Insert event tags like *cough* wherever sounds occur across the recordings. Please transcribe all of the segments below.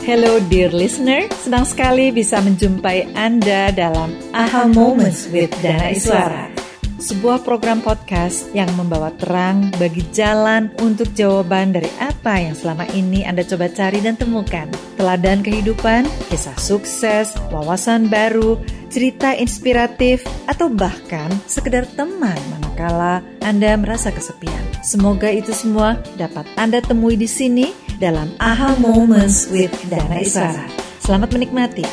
Hello dear listener, senang sekali bisa menjumpai Anda dalam AHA Moments with Dana Iswara. Sebuah program podcast yang membawa terang bagi jalan untuk jawaban dari apa yang selama ini Anda coba cari dan temukan. Teladan kehidupan, kisah sukses, wawasan baru, cerita inspiratif, atau bahkan sekedar teman manakala Anda merasa kesepian. Semoga itu semua dapat Anda temui di sini dalam AHA Moments with Dana Isara. Selamat menikmati.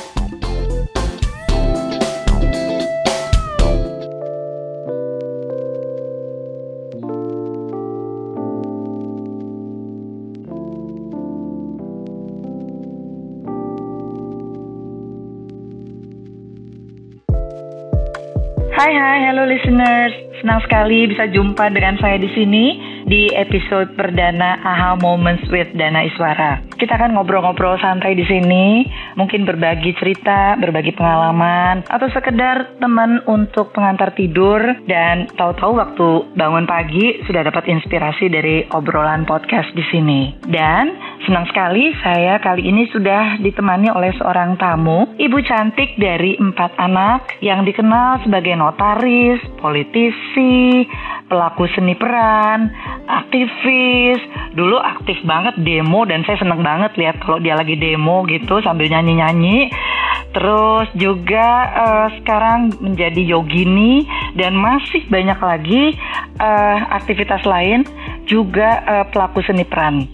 Hai hai, hello listeners. Senang sekali bisa jumpa dengan saya di sini di episode perdana AHA Moments with Dana Iswara. Kita akan ngobrol-ngobrol santai di sini, mungkin berbagi cerita, berbagi pengalaman, atau sekedar teman untuk pengantar tidur dan tahu-tahu waktu bangun pagi sudah dapat inspirasi dari obrolan podcast di sini. Dan senang sekali saya kali ini sudah ditemani oleh seorang tamu, ibu cantik dari empat anak yang dikenal sebagai notaris, politisi, pelaku seni peran, aktivis. Dulu aktif banget demo dan saya seneng banget lihat kalau dia lagi demo gitu sambil nyanyi-nyanyi. Terus juga uh, sekarang menjadi yogini dan masih banyak lagi uh, aktivitas lain juga uh, pelaku seni peran.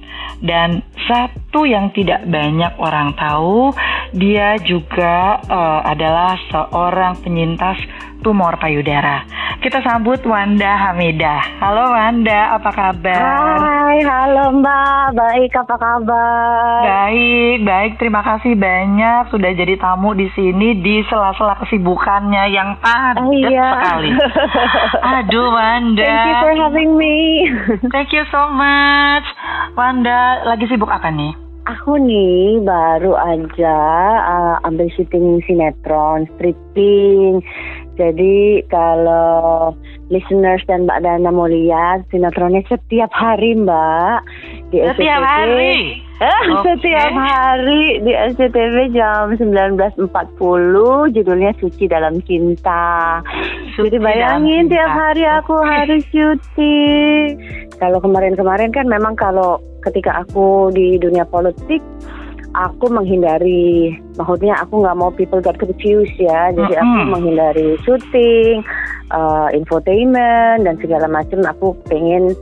Dan satu yang tidak banyak orang tahu, dia juga uh, adalah seorang penyintas tumor payudara. Kita sambut Wanda Hamidah. Halo Wanda, apa kabar? Hai, halo Mbak. Baik, apa kabar? Baik, baik. Terima kasih banyak sudah jadi tamu di sini di sela-sela kesibukannya yang padat iya. sekali. *laughs* Aduh, Wanda. Thank you for having me. Thank you so much. Wanda, lagi sibuk apa nih? Aku nih baru aja uh, ambil syuting sinetron, stripping. Jadi kalau listeners dan Mbak Dana mau lihat sinetronnya setiap hari Mbak di setiap SCTV. hari. okay. Setiap hari di SCTV jam 19.40 judulnya Suci dalam Cinta. Suci Jadi bayangin tiap hari aku harus syuting. Kalau kemarin-kemarin kan memang kalau ketika aku di dunia politik aku menghindari maksudnya aku nggak mau people get confused ya jadi mm -hmm. aku menghindari syuting uh, infotainment dan segala macam aku pengen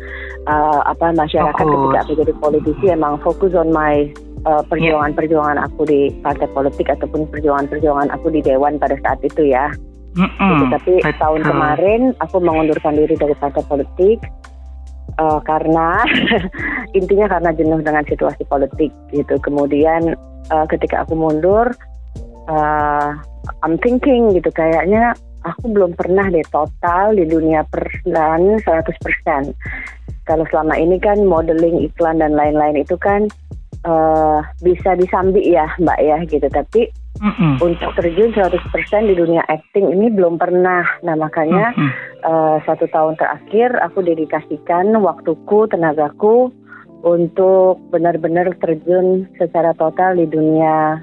uh, apa masyarakat fokus. ketika aku jadi politisi emang fokus on my uh, perjuangan-perjuangan aku di partai politik ataupun perjuangan-perjuangan aku di dewan pada saat itu ya mm -hmm. gitu, tapi Betul. tahun kemarin aku mengundurkan diri dari partai politik uh, karena *laughs* intinya karena jenuh dengan situasi politik gitu. Kemudian uh, ketika aku mundur, uh, I'm thinking gitu kayaknya aku belum pernah deh total di dunia peran 100%. Kalau selama ini kan modeling iklan dan lain-lain itu kan uh, bisa disambi ya Mbak ya gitu. Tapi Mm-hmm. Untuk terjun 100% di dunia acting ini belum pernah. Nah makanya mm-hmm. uh, satu tahun terakhir aku dedikasikan waktuku, tenagaku untuk benar-benar terjun secara total di dunia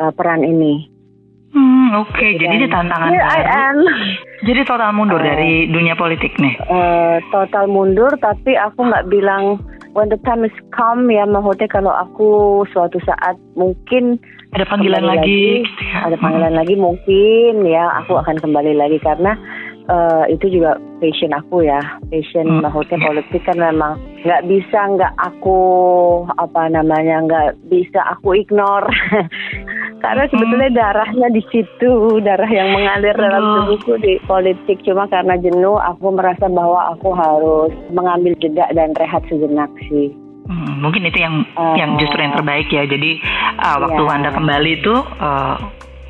uh, peran ini. Hmm, Oke, okay. jadi ini tantangan baru. Jadi total mundur uh, dari dunia politik nih. Uh, total mundur, tapi aku nggak bilang when the time is come ya maksudnya kalau aku suatu saat mungkin ada panggilan lagi, lagi ada panggilan hmm. lagi mungkin ya aku akan kembali lagi karena uh, itu juga passion aku ya. Passion hmm. maksudnya politik kan memang nggak bisa nggak aku apa namanya nggak bisa aku ignore *laughs* karena sebetulnya darahnya di situ darah yang mengalir dalam tubuhku di politik cuma karena jenuh aku merasa bahwa aku harus mengambil jeda dan rehat sejenak sih Hmm, mungkin itu yang uh, yang justru yang terbaik ya. Jadi uh, waktu yeah. anda kembali itu uh,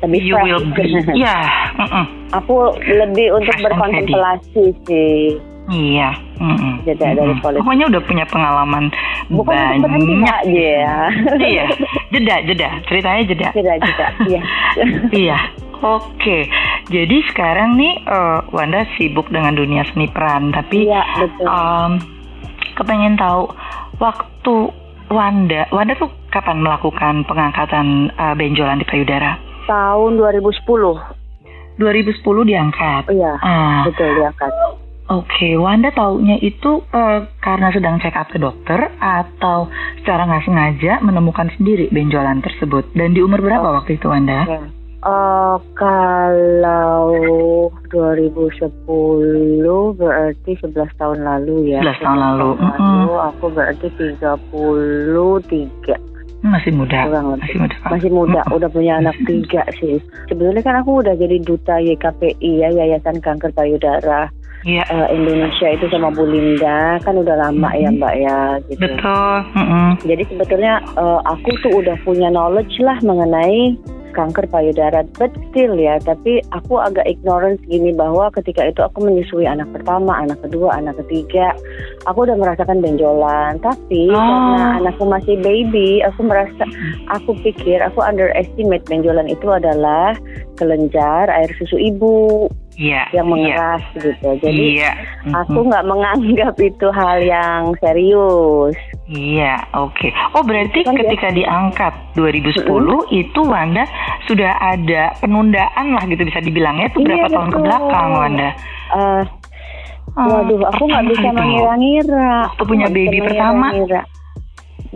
lebih you will be, ya. Yeah, uh -uh. Aku lebih untuk berkontemplasi sih. Iya. Mm -mm. Jeda dari politik. Pokoknya udah punya pengalaman Bukan banyak. ya. *laughs* iya. Jeda, jeda. Ceritanya jeda. Jeda, jeda. Iya. *laughs* iya. Oke, jadi sekarang nih uh, Wanda sibuk dengan dunia seni peran, tapi iya, betul. Um, kepengen tahu waktu Wanda, Wanda tuh kapan melakukan pengangkatan uh, benjolan di payudara? Tahun 2010. 2010 diangkat. Iya, Ah, betul diangkat. Oke, Wanda taunya itu uh, karena sedang check up ke dokter atau secara nggak sengaja menemukan sendiri benjolan tersebut. Dan di umur berapa Oh. waktu itu Wanda? Eh, kalau 2010 berarti 11 tahun lalu ya. 11 tahun lalu. lalu aku berarti 33 Masih muda. kurang lebih. Masih muda. Masih muda, Mm-mm. udah punya anak tiga sih. Sebetulnya kan aku udah jadi duta YKPI ya, Yayasan Kanker Payudara Iya, eh, Indonesia itu sama Bu Linda, kan udah lama ya Mhm. Mbak ya gitu. betul. Mm-mm. Jadi sebetulnya eh, aku tuh udah punya knowledge lah mengenai kanker payudara, but still ya, tapi aku agak ignorance gini bahwa ketika itu aku menyusui anak pertama, anak kedua, anak ketiga, aku udah merasakan benjolan. Tapi Oh. karena anakku masih baby, aku merasa, aku pikir aku underestimate benjolan itu adalah kelenjar air susu ibu yeah, yang iya. mengeras yeah. gitu. Jadi yeah. mm-hmm. aku nggak menganggap itu hal yang serius. Iya, oke. Okay. Oh berarti kan ketika ya. diangkat 2010 mm-hmm. itu Wanda sudah ada penundaan lah gitu bisa dibilang ya itu iya, berapa iya, tahun ke belakang Wanda? Uh, waduh, aku nggak bisa mengira-ngira. Waktu punya baby pertama. Mengira.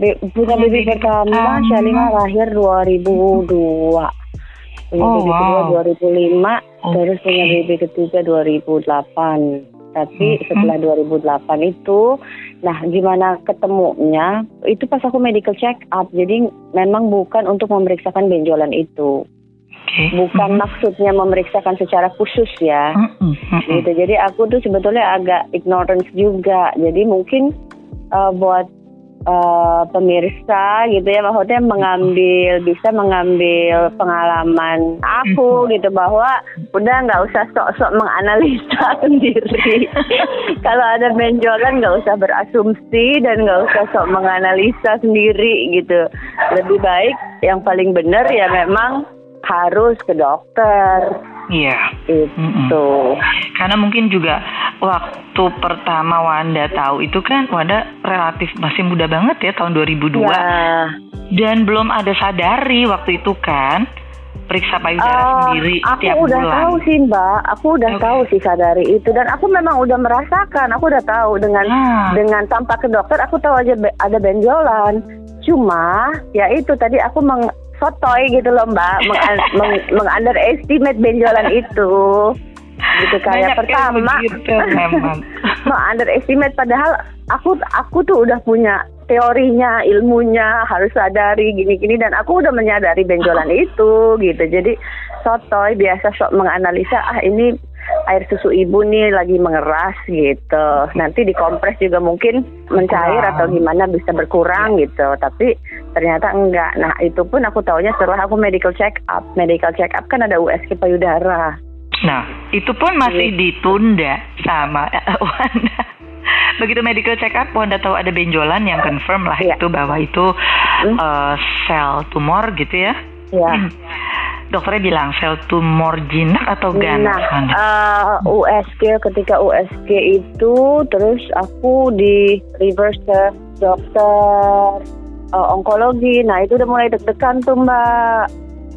Be- punya baby, baby pertama, Shalina lahir 2002. Oh, baby wow. kedua 2005 Okay. Terus punya baby ketiga 2008. Tapi mm-hmm. setelah 2008 itu, nah gimana ketemunya? Itu pas aku medical check up. Jadi memang bukan untuk memeriksakan benjolan itu. Okay. Bukan mm-hmm. maksudnya memeriksakan secara khusus ya. Mm-hmm. Gitu. Jadi aku tuh sebetulnya agak ignorance juga. Jadi mungkin uh, buat uh, pemirsa gitu ya maksudnya mengambil bisa mengambil pengalaman aku gitu bahwa udah nggak usah sok-sok menganalisa *laughs* sendiri. *laughs* Kalau ada benjolan nggak usah berasumsi dan nggak usah sok menganalisa sendiri gitu. Lebih baik yang paling benar ya memang harus ke dokter Iya. Itu Karena mungkin juga waktu pertama Wanda tahu itu kan Wanda relatif masih muda banget ya tahun 2002 Ya, dan belum ada sadari waktu itu kan periksa payudara Eh, sendiri aku tiap udah bulan. tahu sih mbak, aku udah Oke. tahu sih sadari itu dan aku memang udah merasakan, aku udah tahu dengan Ah, dengan tanpa ke dokter aku tahu aja ada benjolan. Cuma ya itu tadi aku meng sotoy gitu loh mbak, meng, *laughs* meng, meng- underestimate benjolan itu. Gitu kayak banyak pertama memang. *laughs* meng underestimate padahal aku aku tuh udah punya teorinya, ilmunya, harus sadari gini-gini dan aku udah menyadari benjolan *laughs* itu gitu. Jadi sotoy biasa sok menganalisa ah ini air susu ibu nih lagi mengeras gitu. Nanti dikompres juga mungkin mencair atau gimana bisa berkurang gitu. Tapi ternyata enggak. Nah, itu pun aku taunya setelah aku medical check up. Medical check up kan ada USG payudara. Nah, itu pun masih Iya. ditunda sama Wanda. *laughs* Begitu medical check up, Wanda tahu ada benjolan yang confirm lah Iya. itu bahwa itu Hmm. eh, sel tumor gitu ya. Ya. Hmm. *clears throat* Dokternya bilang sel tumor jinak atau ganas Nah, Wanda? eh, USG ketika USG itu terus aku di reverse ke dokter eh, onkologi. Nah, itu udah mulai deg-degan tuh, Mbak.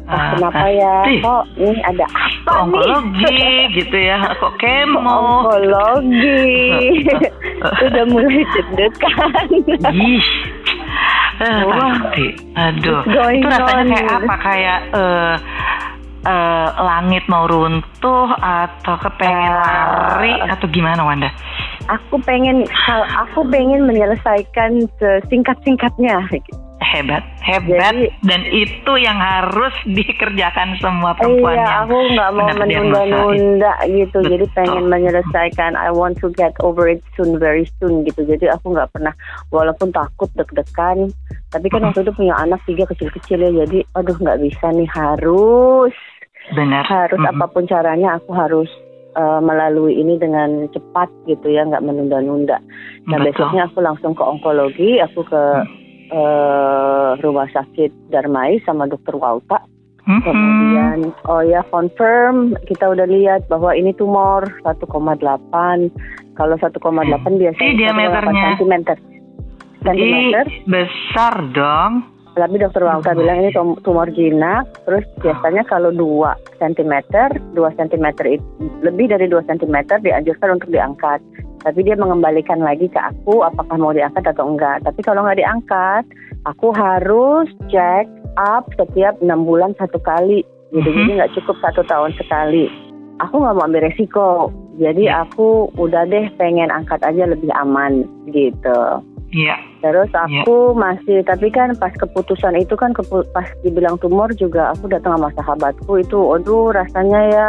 Ah, Ah, kenapa ya? pasti. Kok ini ada apa Kok onkologi nih? *laughs* gitu ya kok Kok kemo onkologi. *laughs* udah mulai deg-degan. Pasti. Aduh. Going Itu rasanya on? kayak apa? Kayak eh eh, langit mau runtuh atau kepengen Ah. lari atau gimana Wanda? aku pengen aku pengen menyelesaikan sesingkat-singkatnya. Hebat, hebat Jadi- dan itu yang harus *laughs* dikerjakan semua perempuan Iya, yang aku nggak mau menunda-nunda gitu. Jadi Betul. pengen menyelesaikan. I want to get over it soon, very soon gitu. Jadi aku nggak pernah, walaupun takut deg-degan, tapi kan waktu itu punya anak tiga kecil-kecil ya. Jadi, aduh nggak bisa nih harus, Benar. harus Mm-mm. apa pun caranya aku harus uh, melalui ini dengan cepat gitu ya, nggak menunda-nunda. Nah Betul. besoknya aku langsung ke onkologi, aku ke eh, rumah sakit Darmai sama dokter Walta. Mhm. Kemudian oh ya confirm kita udah lihat bahwa ini tumor 1,8. Kalau 1,8 biasanya Ih, diameternya. 1,8 cm. Centimeter. besar dong. Tapi dokter Wangta bilang ini tum- tumor jinak, terus biasanya kalau 2 cm, 2 cm itu lebih dari 2 cm dianjurkan untuk diangkat. Tapi dia mengembalikan lagi ke aku apakah mau diangkat atau enggak. Tapi kalau nggak diangkat, aku harus check up setiap enam bulan satu kali. Gitu, Mhm. jadi nggak cukup satu tahun sekali. Aku nggak mau ambil resiko, jadi Ya. aku udah deh pengen angkat aja lebih aman gitu. Iya. Terus aku masih, tapi kan pas keputusan itu kan kepu- pas dibilang tumor juga aku datang sama sahabatku itu, aduh rasanya ya.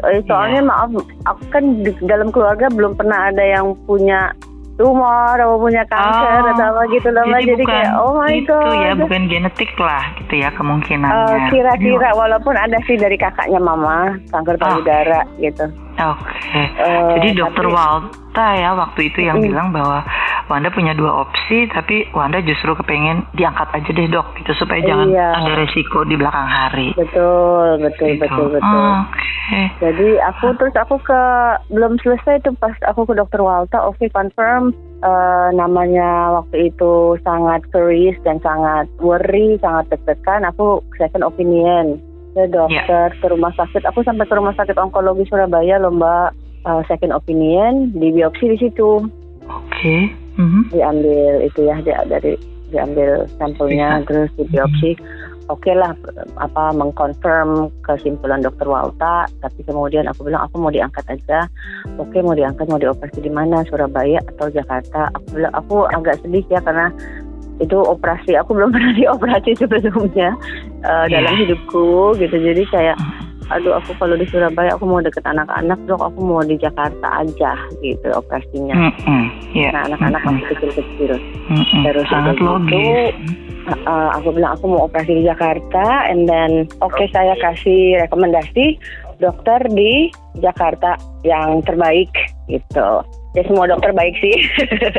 Eh, Soalnya maaf, aku kan di dalam keluarga belum pernah ada yang punya tumor atau punya kanker Oh, atau apa gitu loh. Jadi, Jadi bukan kayak oh my itu god. ya, bukan genetik lah gitu ya kemungkinannya. kira-kira walaupun ada sih dari kakaknya mama kanker payudara gitu. Oke. Eh, Jadi dokter tapi- Walta ya waktu itu yang Mm. bilang bahwa Wanda punya dua opsi, tapi Wanda justru kepengen diangkat aja deh dok, gitu supaya jangan Iya. ada resiko di belakang hari. Betul, betul, Gitu. betul, betul. Oke. Jadi aku terus aku ke belum selesai tuh pas aku ke dokter Walta, oke confirm eh, namanya waktu itu sangat serius dan sangat worry, sangat deg-degan. Aku second opinion ke dokter ke rumah sakit. Aku sampai ke rumah sakit onkologi Surabaya loh mbak. Eh, second opinion di biopsi di situ Oke. Mhm. diambil itu ya dia dari diambil sampelnya Bisa. terus di biopsi oke lah apa mengkonfirm kesimpulan dokter Walta tapi kemudian aku bilang aku mau diangkat aja oke mau diangkat mau dioperasi di mana Surabaya atau Jakarta aku bilang aku agak sedih ya karena itu operasi aku belum *laughs* pernah dioperasi sebelumnya eh, Iya. dalam hidupku gitu jadi kayak aduh aku kalau di Surabaya aku mau deket anak-anak dok aku mau di Jakarta aja gitu operasinya Mm-mm. Iya. Nah, anak-anak Mm-mm. masih kecil-kecil. Mm-mm. Terus Sangat gitu, logis. Uh, aku bilang aku mau operasi di Jakarta, and then oke saya kasih rekomendasi dokter di Jakarta yang terbaik gitu. Ya semua dokter baik sih,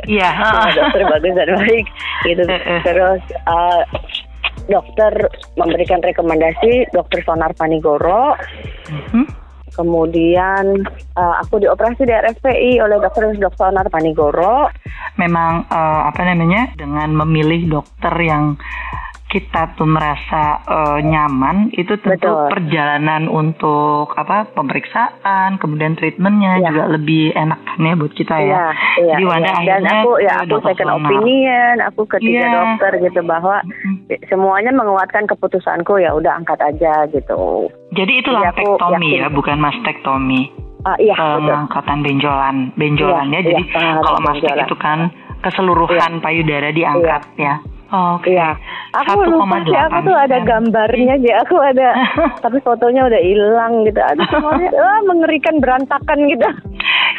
Iya. *laughs* semua dokter bagus dan baik gitu. Terus uh, dokter memberikan rekomendasi dokter Sonar Panigoro. Mhm. Kemudian uh, aku dioperasi di RSPI oleh dokter Dr. Sonar Panigoro. memang eh, apa namanya dengan memilih dokter yang kita tuh merasa eh, nyaman itu tentu Betul. perjalanan untuk apa pemeriksaan kemudian treatmentnya Iya. juga lebih enak kan ya buat kita ya. Iya, iya, Jadi Wanda iya. Dan aku ya aku second opinion, aku ketiga Iya. dokter gitu bahwa Mm. semuanya menguatkan keputusanku ya udah angkat aja gitu. Jadi itu yakin. ya, bukan mastektomi. Ah iya. Pengangkatan benjolan, benjolannya. Iya, jadi iya, kalau mastek benjolan. itu kan keseluruhan payudara diangkat ya. Oke. Iya. Aku lupa sih aku 1,8 tuh ada sen. gambarnya aja. Aku ada *laughs* tapi fotonya udah hilang gitu. Aduh semuanya *laughs* wah, mengerikan berantakan gitu.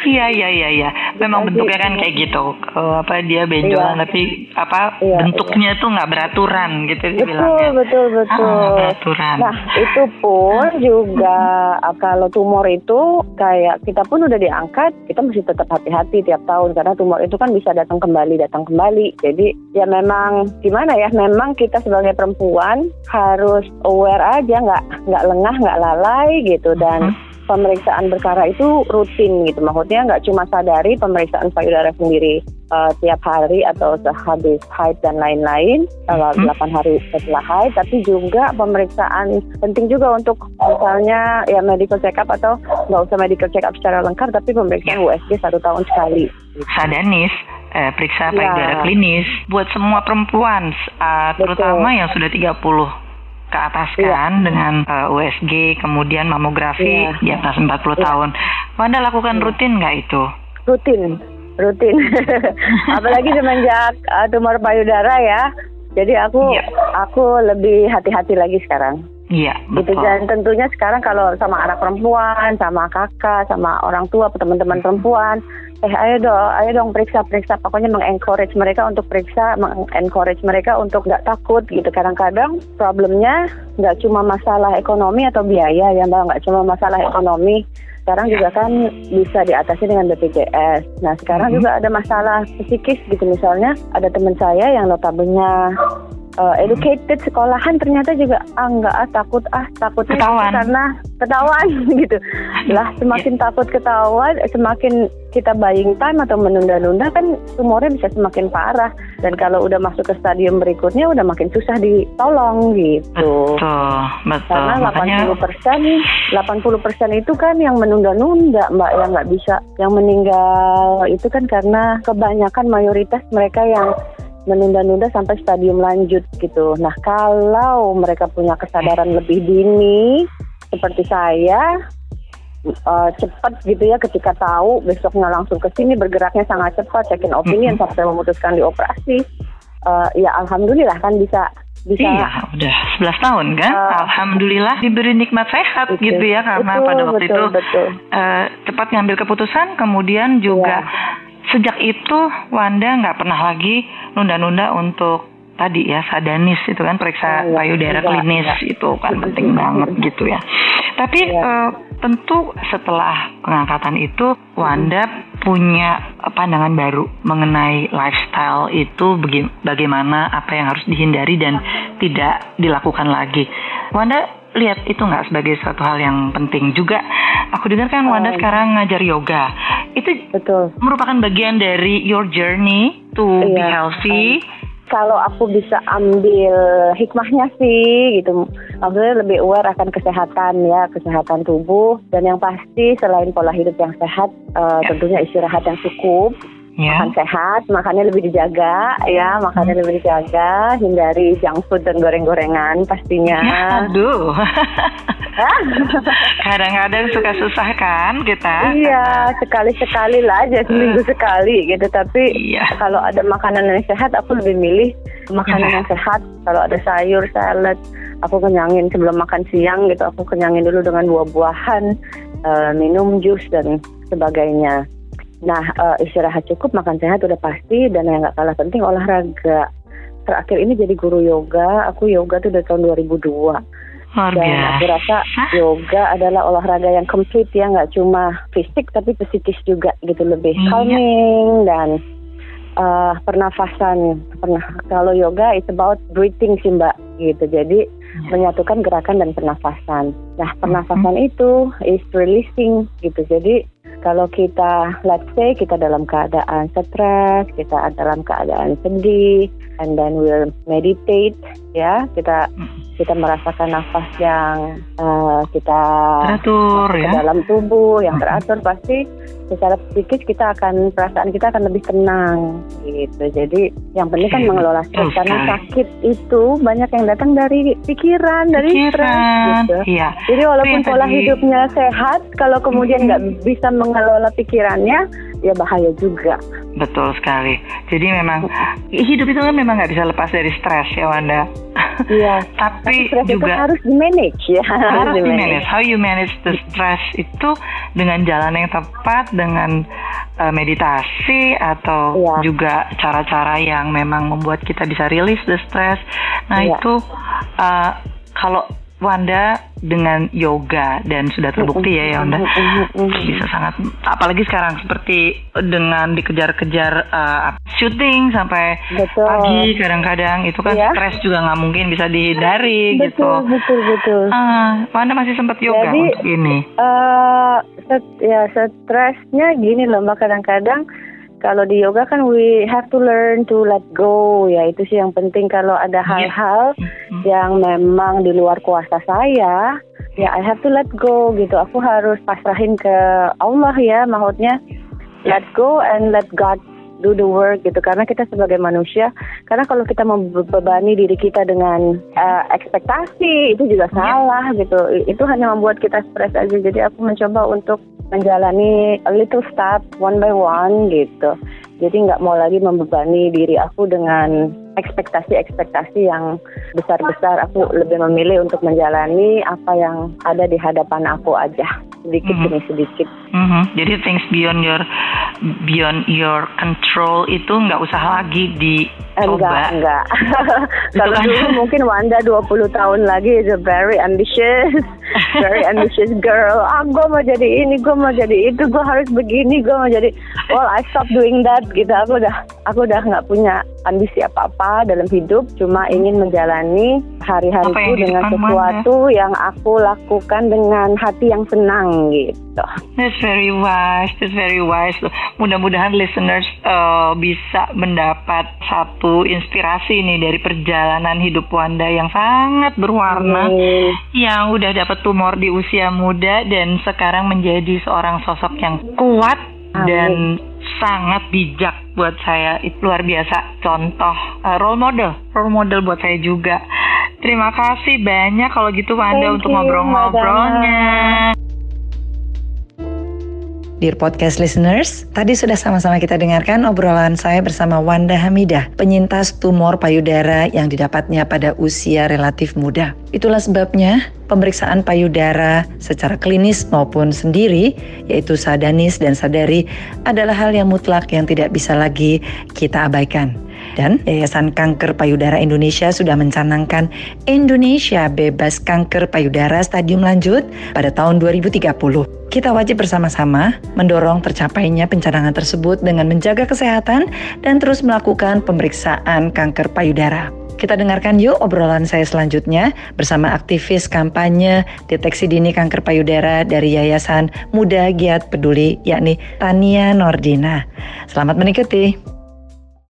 Iya iya iya iya. Memang Jadi, bentuknya kan iya. kayak gitu. Eh, apa dia benjolan Iya. tapi apa Iya, bentuknya tuh nggak beraturan gitu Betul dibilangnya. betul betul. Ah, beraturan. Nah itu pun juga ah, kalau tumor itu kayak kita pun udah diangkat, kita mesti tetap hati-hati tiap tahun karena tumor itu kan bisa datang kembali datang kembali. Jadi ya memang gimana ya, memang kita sebagai perempuan harus aware aja, nggak nggak lengah, nggak lalai gitu dan Mhm. Pemeriksaan berkala itu rutin gitu. Maksudnya nggak cuma sadari pemeriksaan payudara sendiri eh, tiap hari atau sehabis haid dan lain-lain, tanggal Mhm. 8 hari setelah haid, tapi juga pemeriksaan penting juga untuk misalnya ya medical check up atau nggak usah medical check up secara lengkap, tapi pemeriksaan USG satu tahun sekali. Sadanis, eh, periksa payudara klinis buat semua perempuan, Betul. terutama yang sudah 30 ke atas kan dengan eh, USG, kemudian mamografi Iya. di atas 40 Iya. tahun. Wanda lakukan Iya. rutin nggak itu? rutin rutin *laughs* apalagi semenjak uh, tumor payudara ya jadi aku Iya. aku lebih hati-hati lagi sekarang Iya, gitu betul. dan tentunya sekarang kalau sama anak perempuan sama kakak sama orang tua teman-teman perempuan eh ayo dong ayo dong periksa periksa pokoknya mengencourage mereka untuk periksa mengencourage mereka untuk nggak takut gitu kadang-kadang problemnya nggak cuma masalah ekonomi atau biaya ya mbak nggak cuma masalah ekonomi sekarang juga kan bisa diatasi dengan BPJS. Nah sekarang Mhm. juga ada masalah psikis gitu misalnya ada teman saya yang notabene uh, educated sekolahan ternyata juga ah nggak ah takut ah takutnya ketahuan. karena ketahuan *laughs* gitu. Lah semakin yeah. takut ketahuan semakin kita buying time atau menunda-nunda kan tumornya bisa semakin parah. Dan kalau udah masuk ke stadium berikutnya udah makin susah ditolong gitu. Betul betul. Karena Makanya... 80 persen 80 persen itu kan yang menunda-nunda mbak yang nggak bisa yang meninggal. Itu kan karena kebanyakan mayoritas mereka yang menunda-nunda sampai stadium lanjut gitu. Nah, kalau mereka punya kesadaran lebih dini seperti saya uh, cepat gitu ya ketika tahu besoknya langsung ke sini bergeraknya sangat cepat second opinion mm-hmm. sampai memutuskan dioperasi uh, ya alhamdulillah kan bisa bisa iya udah 11 tahun kan uh, alhamdulillah diberi nikmat sehat betul, gitu ya karena betul, pada waktu betul, itu betul. Uh, cepat ngambil keputusan kemudian juga yeah sejak itu Wanda nggak pernah lagi nunda-nunda untuk tadi ya sadanis itu kan periksa oh, payudara klinis ya. itu kan penting banget gitu ya. Tapi ya. uh, tentu setelah pengangkatan itu Wanda punya pandangan baru mengenai lifestyle itu bagaimana apa yang harus dihindari dan tidak dilakukan lagi. Wanda lihat itu nggak sebagai suatu hal yang penting juga. Aku dengar kan Wanda oh. sekarang ngajar yoga. Itu betul. Merupakan bagian dari your journey to iya. be healthy. kalau aku bisa ambil hikmahnya sih gitu maksudnya lebih aware akan kesehatan ya kesehatan tubuh dan yang pasti selain pola hidup yang sehat uh, tentunya istirahat yang cukup yeah. makan sehat, makannya lebih dijaga ya, makannya hmm. lebih dijaga, hindari junk food dan goreng-gorengan pastinya. Ya, aduh. *laughs* Kadang-kadang suka susah kan kita. Iya, sekali-sekali lah aja seminggu uh. sekali gitu. Tapi iya. kalau ada makanan yang sehat, aku lebih milih makanan ya. yang sehat. Kalau ada sayur, salad, aku kenyangin sebelum makan siang gitu. Aku kenyangin dulu dengan buah-buahan, uh, minum jus dan sebagainya. Nah, uh, istirahat cukup, makan sehat udah pasti, dan yang nggak kalah penting olahraga. Terakhir ini jadi guru yoga, aku yoga tuh dari tahun 2002. Luar dan aku rasa yoga adalah olahraga yang komplit ya, nggak cuma fisik tapi psikis juga gitu lebih hmm. calming dan uh, pernafasan. Pernah kalau yoga it's about breathing sih mbak gitu. Jadi hmm. menyatukan gerakan dan pernafasan. Nah pernafasan hmm. itu is releasing gitu. Jadi kalau kita let's say kita dalam keadaan stres, kita dalam keadaan sedih, and then we'll meditate, ya kita kita merasakan nafas yang uh, kita teratur ya dalam tubuh yang teratur pasti secara psikis kita akan perasaan kita akan lebih tenang gitu. Jadi yang penting kan mengelola stres okay. karena sakit itu banyak yang datang dari pikiran, dari stres gitu. Iya. Jadi walaupun pola tadi... hidupnya sehat, kalau kemudian nggak hmm. bisa mengelola pikirannya, ya bahaya juga. Betul sekali. Jadi memang hidup itu kan memang nggak bisa lepas dari stres ya Wanda. Iya. *laughs* Tapi, Tapi juga harus di manage ya. Harus di manage. How you manage the stress itu dengan jalan yang tepat, dengan uh, meditasi atau iya. juga cara-cara yang memang membuat kita bisa rilis the stress. Nah iya. itu uh, kalau Wanda dengan yoga dan sudah terbukti ya ya Wanda bisa sangat apalagi sekarang seperti dengan dikejar-kejar uh, shooting sampai betul. pagi kadang-kadang itu kan yeah. stres juga nggak mungkin bisa dihindari betul, gitu. Betul betul. Uh, Wanda masih sempat yoga Jadi, untuk ini. Uh, set, ya stresnya gini loh mbak kadang-kadang kalau di yoga kan we have to learn to let go ya itu sih yang penting kalau ada iya. hal-hal yeah. yang memang di luar kuasa saya ya I have to let go gitu aku harus pasrahin ke Allah ya maksudnya let go and let God do the work gitu karena kita sebagai manusia karena kalau kita membebani diri kita dengan uh, ekspektasi itu juga iya. salah gitu itu hanya membuat kita stres aja jadi aku mencoba untuk menjalani a little step one by one gitu. Jadi nggak mau lagi membebani diri aku dengan ekspektasi-ekspektasi yang besar-besar. Aku lebih memilih untuk menjalani apa yang ada di hadapan aku aja sedikit mm -hmm. demi sedikit. Mm -hmm. Jadi things beyond your beyond your control itu nggak usah lagi di Enggak, enggak. *laughs* Kalau dulu mungkin Wanda 20 tahun lagi is a very ambitious, *laughs* very ambitious girl. Ah, gue mau jadi ini, gue mau jadi itu, gue harus begini, gue mau jadi. Well, I stop doing that gitu. Aku udah, aku udah nggak punya ambisi apa-apa dalam hidup. Cuma ingin menjalani hari-hariku dengan sesuatu Wanda? yang aku lakukan dengan hati yang senang gitu. That's very wise, that's very wise. Mudah-mudahan listeners uh, bisa mendapat satu satu inspirasi nih dari perjalanan hidup Wanda yang sangat berwarna hmm. yang udah dapat tumor di usia muda dan sekarang menjadi seorang sosok yang kuat Amin. dan sangat bijak buat saya. Itu luar biasa. Contoh uh, role model. Role model buat saya juga. Terima kasih banyak kalau gitu Wanda Thank untuk ngobrol-ngobrolnya Dear podcast listeners, tadi sudah sama-sama kita dengarkan obrolan saya bersama Wanda Hamidah, penyintas tumor payudara yang didapatnya pada usia relatif muda. Itulah sebabnya pemeriksaan payudara secara klinis maupun sendiri, yaitu sadanis dan sadari, adalah hal yang mutlak yang tidak bisa lagi kita abaikan. Dan Yayasan Kanker Payudara Indonesia sudah mencanangkan Indonesia bebas kanker payudara stadium lanjut pada tahun 2030. Kita wajib bersama-sama mendorong tercapainya pencanangan tersebut dengan menjaga kesehatan dan terus melakukan pemeriksaan kanker payudara. Kita dengarkan yuk obrolan saya selanjutnya bersama aktivis kampanye deteksi dini kanker payudara dari Yayasan Muda Giat Peduli yakni Tania Nordina. Selamat menikmati.